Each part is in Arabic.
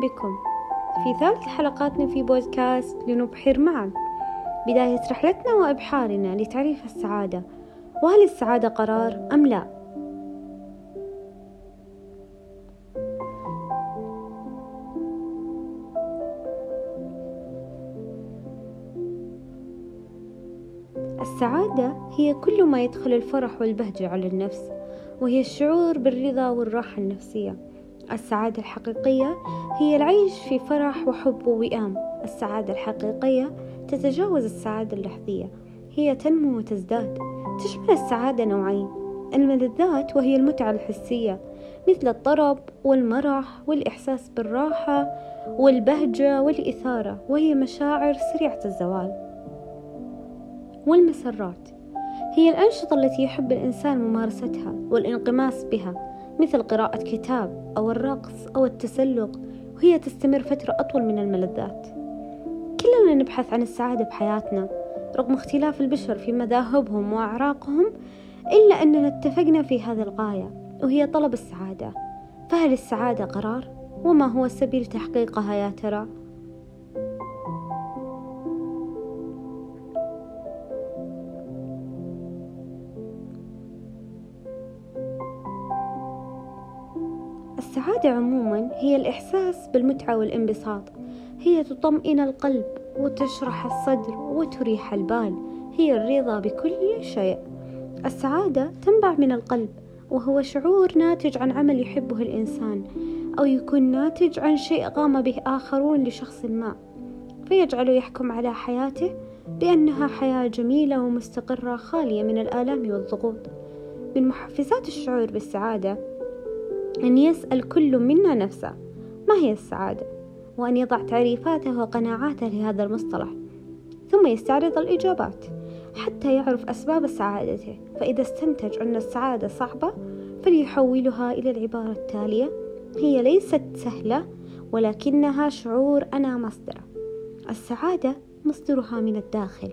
بكم. في ثالث حلقاتنا في بودكاست لنبحر معا. بداية رحلتنا وإبحارنا لتعريف السعادة. وهل السعادة قرار أم لا؟ السعادة هي كل ما يدخل الفرح والبهجة على النفس وهي الشعور بالرضا والراحة النفسية. السعادة الحقيقية هي العيش في فرح وحب ووئام. السعادة الحقيقية تتجاوز السعادة اللحظية هي تنمو وتزداد. تشمل السعادة نوعين الملذات وهي المتعة الحسية مثل الطرب والمرح والإحساس بالراحة والبهجة والإثارة وهي مشاعر سريعة الزوال. والمسرات هي الأنشطة التي يحب الإنسان ممارستها والانغماس بها. مثل قراءة كتاب أو الرقص أو التسلق وهي تستمر فترة أطول من الملذات كلنا نبحث عن السعادة بحياتنا رغم اختلاف البشر في مذاهبهم وأعراقهم إلا أننا اتفقنا في هذه الغاية وهي طلب السعادة فهل السعادة قرار؟ وما هو سبيل تحقيقها يا ترى؟ السعادة عموما هي الإحساس بالمتعة والانبساط. هي تطمئن القلب وتشرح الصدر وتريح البال. هي الرضا بكل شيء. السعادة تنبع من القلب وهو شعور ناتج عن عمل يحبه الإنسان أو يكون ناتج عن شيء قام به آخرون لشخص ما. فيجعله يحكم على حياته بأنها حياة جميلة ومستقرة خالية من الآلام والضغوط. من محفزات الشعور بالسعادة أن يسأل كل منا نفسه ما هي السعادة؟ وأن يضع تعريفاته وقناعاته لهذا المصطلح ثم يستعرض الإجابات حتى يعرف أسباب سعادته. فإذا استنتج أن السعادة صعبة فليحولها إلى العبارة التالية هي ليست سهلة ولكنها شعور أنا مصدره السعادة مصدرها من الداخل.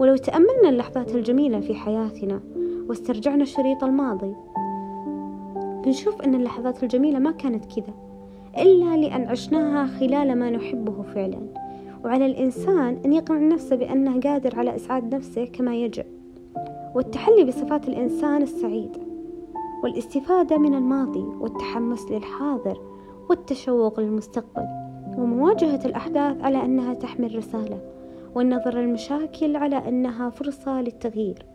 ولو تأملنا اللحظات الجميلة في حياتنا واسترجعنا شريط الماضي بنشوف أن اللحظات الجميلة ما كانت كذا إلا لأن عشناها خلال ما نحبه فعلا. وعلى الإنسان أن يقنع نفسه بأنه قادر على إسعاد نفسه كما يجب. والتحلي بصفات الإنسان السعيد. والاستفادة من الماضي والتحمس للحاضر والتشوق للمستقبل. ومواجهة الأحداث على أنها تحمل رسالة. والنظر للمشاكل على أنها فرصة للتغيير.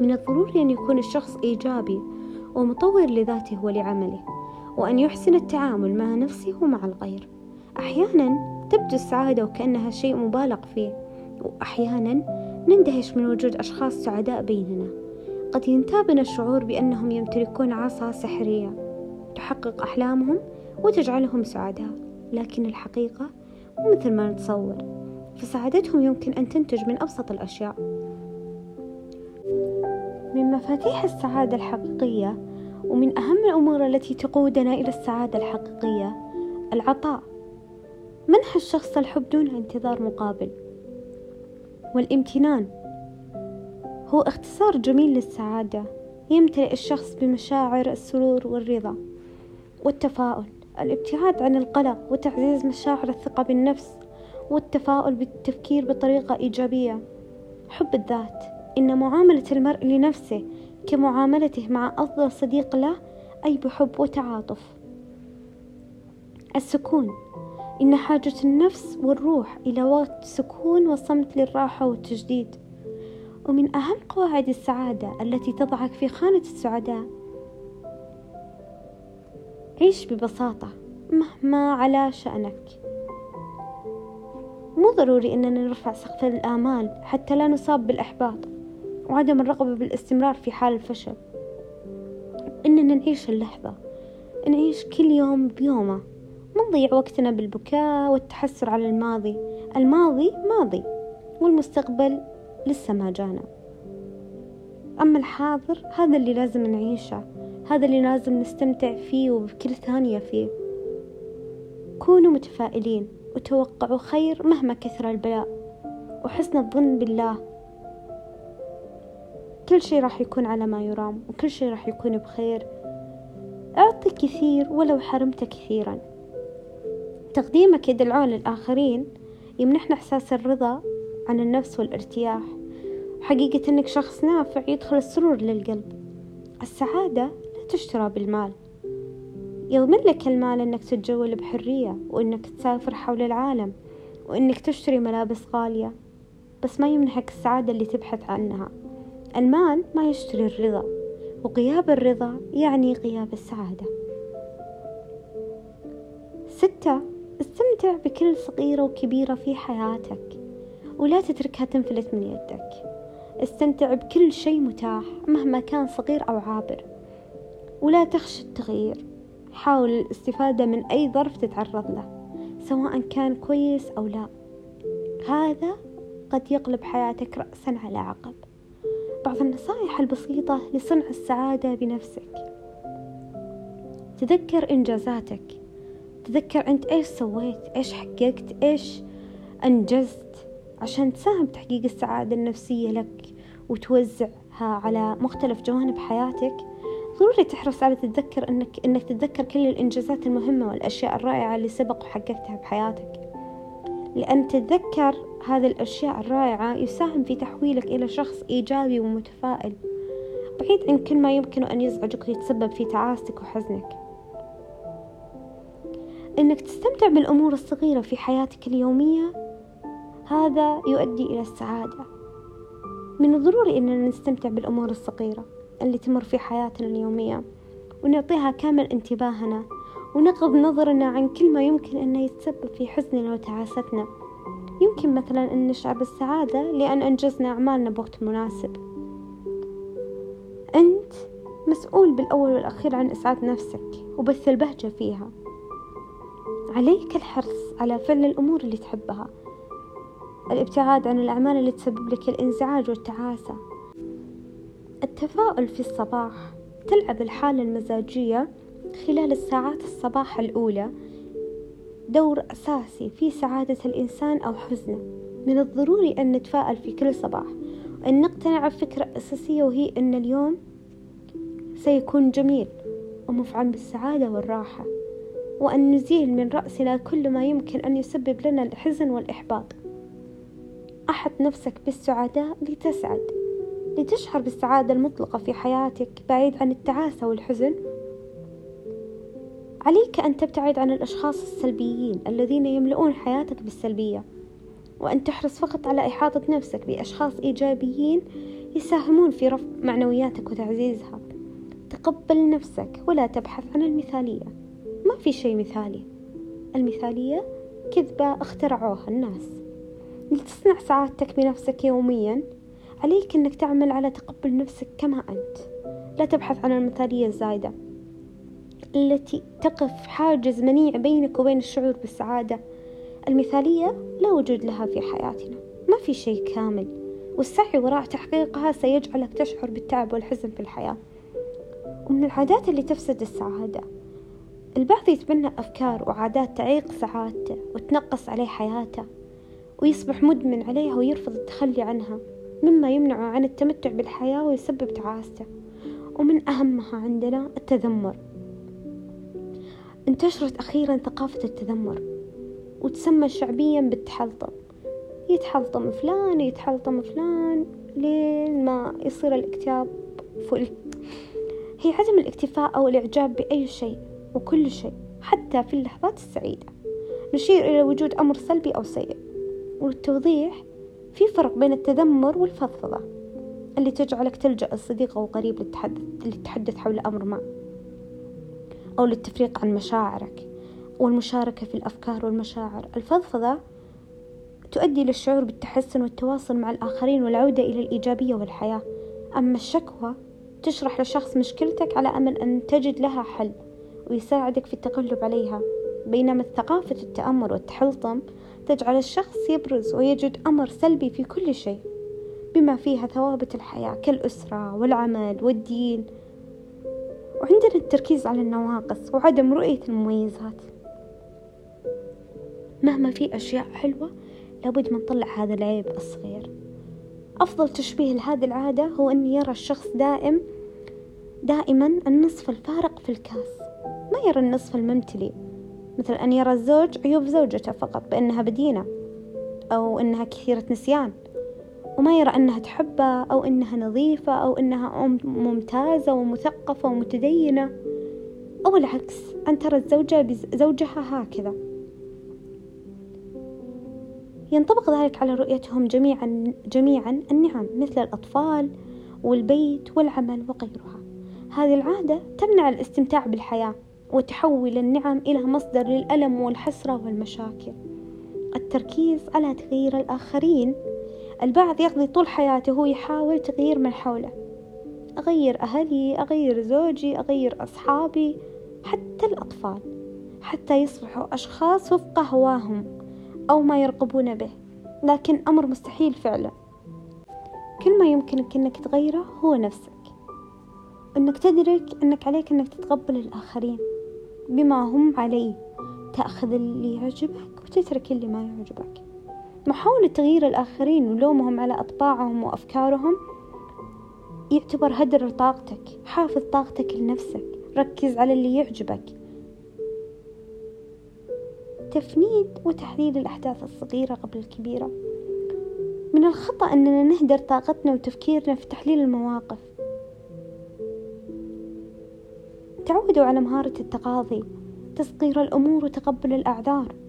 من الضروري أن يكون الشخص إيجابي ومطور لذاته ولعمله وأن يحسن التعامل مع نفسه ومع الغير. أحيانا تبدو السعادة وكأنها شيء مبالغ فيه وأحيانا نندهش من وجود أشخاص سعداء بيننا. قد ينتابنا الشعور بأنهم يمتلكون عصا سحرية. تحقق أحلامهم وتجعلهم سعداء لكن الحقيقة مثل ما نتصور. فسعادتهم يمكن أن تنتج من أبسط الأشياء. مفاتيح السعادة الحقيقية ومن أهم الأمور التي تقودنا إلى السعادة الحقيقية العطاء. منح الشخص الحب دون انتظار مقابل؟ والامتنان. هو اختصار جميل للسعادة يمتلئ الشخص بمشاعر السرور والرضا والتفاؤل الابتعاد عن القلق وتعزيز مشاعر الثقة بالنفس والتفاؤل بالتفكير بطريقة إيجابية. حب الذات. إن معاملة المرء لنفسه كمعاملته مع أفضل صديق له أي بحب وتعاطف. السكون. إن حاجة النفس والروح إلى وقت سكون وصمت للراحة والتجديد. ومن أهم قواعد السعادة التي تضعك في خانة السعداء. عيش ببساطة مهما على شأنك. مو ضروري أننا نرفع سقف الآمال حتى لا نصاب بالإحباط. وعدم الرغبة بالاستمرار في حال الفشل. إننا نعيش اللحظة نعيش كل يوم بيومه. ما نضيع وقتنا بالبكاء والتحسر على الماضي. الماضي ماضي والمستقبل لسه ما جانا. أما الحاضر هذا اللي لازم نعيشه. هذا اللي لازم نستمتع فيه وبكل ثانية فيه. كونوا متفائلين وتوقعوا خير مهما كثر البلاء. وحسن الظن بالله كل شي راح يكون على ما يرام وكل شي راح يكون بخير. أعطي كثير ولو حرمت كثيرا. تقديمك يدعون للآخرين يمنحنا إحساس الرضا عن النفس والارتياح. وحقيقة أنك شخص نافع يدخل السرور للقلب. السعادة لا تشترى بالمال. يضمن لك المال أنك تتجول بحرية وأنك تسافر حول العالم وأنك تشتري ملابس غالية. بس ما يمنحك السعادة اللي تبحث عنها. المال ما يشتري الرضا وغياب الرضا يعني غياب السعادة. ستة استمتع بكل صغيرة وكبيرة في حياتك ولا تتركها تنفلت من يدك. استمتع بكل شيء متاح مهما كان صغير أو عابر ولا تخشى التغيير. حاول الاستفادة من أي ظرف تتعرض له سواء كان كويس أو لا. هذا قد يقلب حياتك رأسا على عقب. بعض النصائح البسيطة لصنع السعادة بنفسك. تذكر إنجازاتك. تذكر أنت إيش سويت إيش حققت إيش أنجزت عشان تساهم بتحقيق السعادة النفسية لك وتوزعها على مختلف جوانب حياتك. ضروري تحرص على تتذكر انك إنك تتذكر كل الإنجازات المهمة والأشياء الرائعة اللي سبق وحققتها بحياتك. لأن تتذكر هذه الأشياء الرائعة يساهم في تحويلك إلى شخص إيجابي ومتفائل. بعيد عن كل ما يمكن أن يزعجك ويتسبب في تعاستك وحزنك. إنك تستمتع بالأمور الصغيرة في حياتك اليومية هذا يؤدي إلى السعادة. من الضروري أننا نستمتع بالأمور الصغيرة اللي تمر في حياتنا اليومية ونعطيها كامل انتباهنا ونغض نظرنا عن كل ما يمكن أنه يتسبب في حزننا وتعاستنا. يمكن مثلا أن نشعر بالسعادة لأن أنجزنا أعمالنا بوقت مناسب. أنت مسؤول بالأول والأخير عن إسعاد نفسك وبث البهجة فيها. عليك الحرص على فعل الأمور اللي تحبها. الابتعاد عن الأعمال اللي تسبب لك الإنزعاج والتعاسة. التفاؤل في الصباح. تلعب الحالة المزاجية خلال الساعات الصباح الأولى دور أساسي في سعادة الإنسان أو حزنه. من الضروري أن نتفائل في كل صباح وأن نقتنع بفكرة أساسية وهي أن اليوم سيكون جميل ومفعم بالسعادة والراحة وأن نزيل من رأسنا كل ما يمكن أن يسبب لنا الحزن والإحباط. أحط نفسك بالسعادة لتسعد لتشعر بالسعادة المطلقة في حياتك بعيد عن التعاسة والحزن عليك أن تبتعد عن الأشخاص السلبيين الذين يملؤون حياتك بالسلبية وأن تحرص فقط على إحاطة نفسك بأشخاص إيجابيين يساهمون في رفع معنوياتك وتعزيزها. تقبل نفسك ولا تبحث عن المثالية. ما في شيء مثالي. المثالية كذبة اخترعوها الناس. لتصنع سعادتك بنفسك يوميا. عليك أنك تعمل على تقبل نفسك كما أنت. لا تبحث عن المثالية الزايدة. التي تقف حاجز منيع بينك وبين الشعور بالسعادة. المثالية لا وجود لها في حياتنا. ما في شيء كامل. والسعي وراء تحقيقها سيجعلك تشعر بالتعب والحزن في الحياة. ومن العادات اللي تفسد السعادة. البعض يتبنى أفكار وعادات تعيق سعادته وتنقص عليه حياته ويصبح مدمن عليها ويرفض التخلي عنها مما يمنعه عن التمتع بالحياة ويسبب تعاسته ومن أهمها عندنا التذمر. انتشرت أخيرا ثقافة التذمر وتسمى شعبيا بالتحلطم. يتحلطم فلان يتحلطم فلان لين ما يصير الاكتئاب فل هي عدم الاكتفاء أو الإعجاب بأي شيء وكل شيء حتى في اللحظات السعيدة. نشير إلى وجود أمر سلبي أو سيء. والتوضيح في فرق بين التذمر والفضفضة اللي تجعلك تلجأ الصديق أو قريب للتحدث, للتحدث حول أمر ما. أو للتفريق عن مشاعرك والمشاركة في الأفكار والمشاعر. الفضفضة تؤدي للشعور بالتحسن والتواصل مع الآخرين والعودة إلى الإيجابية والحياة. أما الشكوى تشرح لشخص مشكلتك على أمل أن تجد لها حل ويساعدك في التغلب عليها. بينما ثقافة التأمر والتحلطم تجعل الشخص يبرز ويجد أمر سلبي في كل شيء بما فيها ثوابت الحياة كالأسرة والعمل والدين. وعندنا التركيز على النواقص وعدم رؤية المميزات. مهما في أشياء حلوة لابد من نطلع هذا العيب الصغير. أفضل تشبيه لهذه العادة هو أن يرى الشخص دائم دائما النصف الفارق في الكاس ما يرى النصف الممتلئ. مثل أن يرى الزوج عيوب زوجته فقط بأنها بدينة أو أنها كثيرة نسيان. وما يرى أنها تحبه أو أنها نظيفة أو أنها ممتازة ومثقفة ومتدينة. أو العكس أن ترى الزوجة بزوجها هكذا. ينطبق ذلك على رؤيتهم جميعا جميعا النعم مثل الأطفال والبيت والعمل وغيرها. هذه العادة تمنع الاستمتاع بالحياة وتحول النعم إلى مصدر للألم والحسرة والمشاكل. التركيز على تغيير الآخرين البعض يقضي طول حياته وهو يحاول تغيير من حوله. أغير أهلي أغير زوجي أغير أصحابي حتى الأطفال حتى يصبحوا أشخاص وفق هواهم أو ما يرغبون به لكن أمر مستحيل فعلا كل ما يمكنك أنك تغيره هو نفسك. أنك تدرك أنك عليك أنك تتقبل الآخرين بما هم عليه تأخذ اللي يعجبك وتترك اللي ما يعجبك. محاولة تغيير الآخرين ولومهم على أطباعهم وأفكارهم؟ يعتبر هدر طاقتك حافظ طاقتك لنفسك ركز على اللي يعجبك. تفنيد وتحليل الأحداث الصغيرة قبل الكبيرة. من الخطأ أننا نهدر طاقتنا وتفكيرنا في تحليل المواقف. تعودوا على مهارة التقاضي تصغير الأمور وتقبل الأعذار.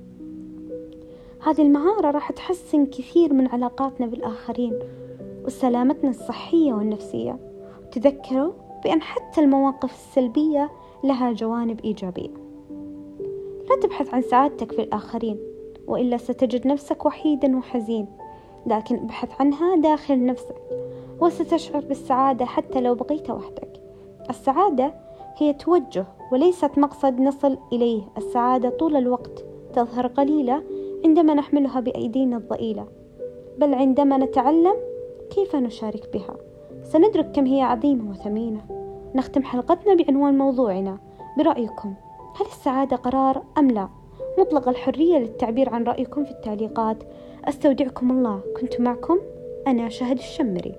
هذه المهارة راح تحسن كثير من علاقاتنا بالآخرين وسلامتنا الصحية والنفسية. تذكروا بأن حتى المواقف السلبية لها جوانب إيجابية. لا تبحث عن سعادتك في الآخرين وإلا ستجد نفسك وحيدا وحزين لكن ابحث عنها داخل نفسك وستشعر بالسعادة حتى لو بقيت وحدك. السعادة هي توجه وليست مقصد نصل إليه. السعادة طول الوقت تظهر قليلة عندما نحملها بأيدينا الضئيلة. بل عندما نتعلم كيف نشارك بها. سندرك كم هي عظيمة وثمينة. نختم حلقتنا بعنوان موضوعنا. برأيكم هل السعادة قرار أم لا؟ مطلق الحرية للتعبير عن رأيكم في التعليقات. أستودعكم الله. كنت معكم أنا شهد الشمري.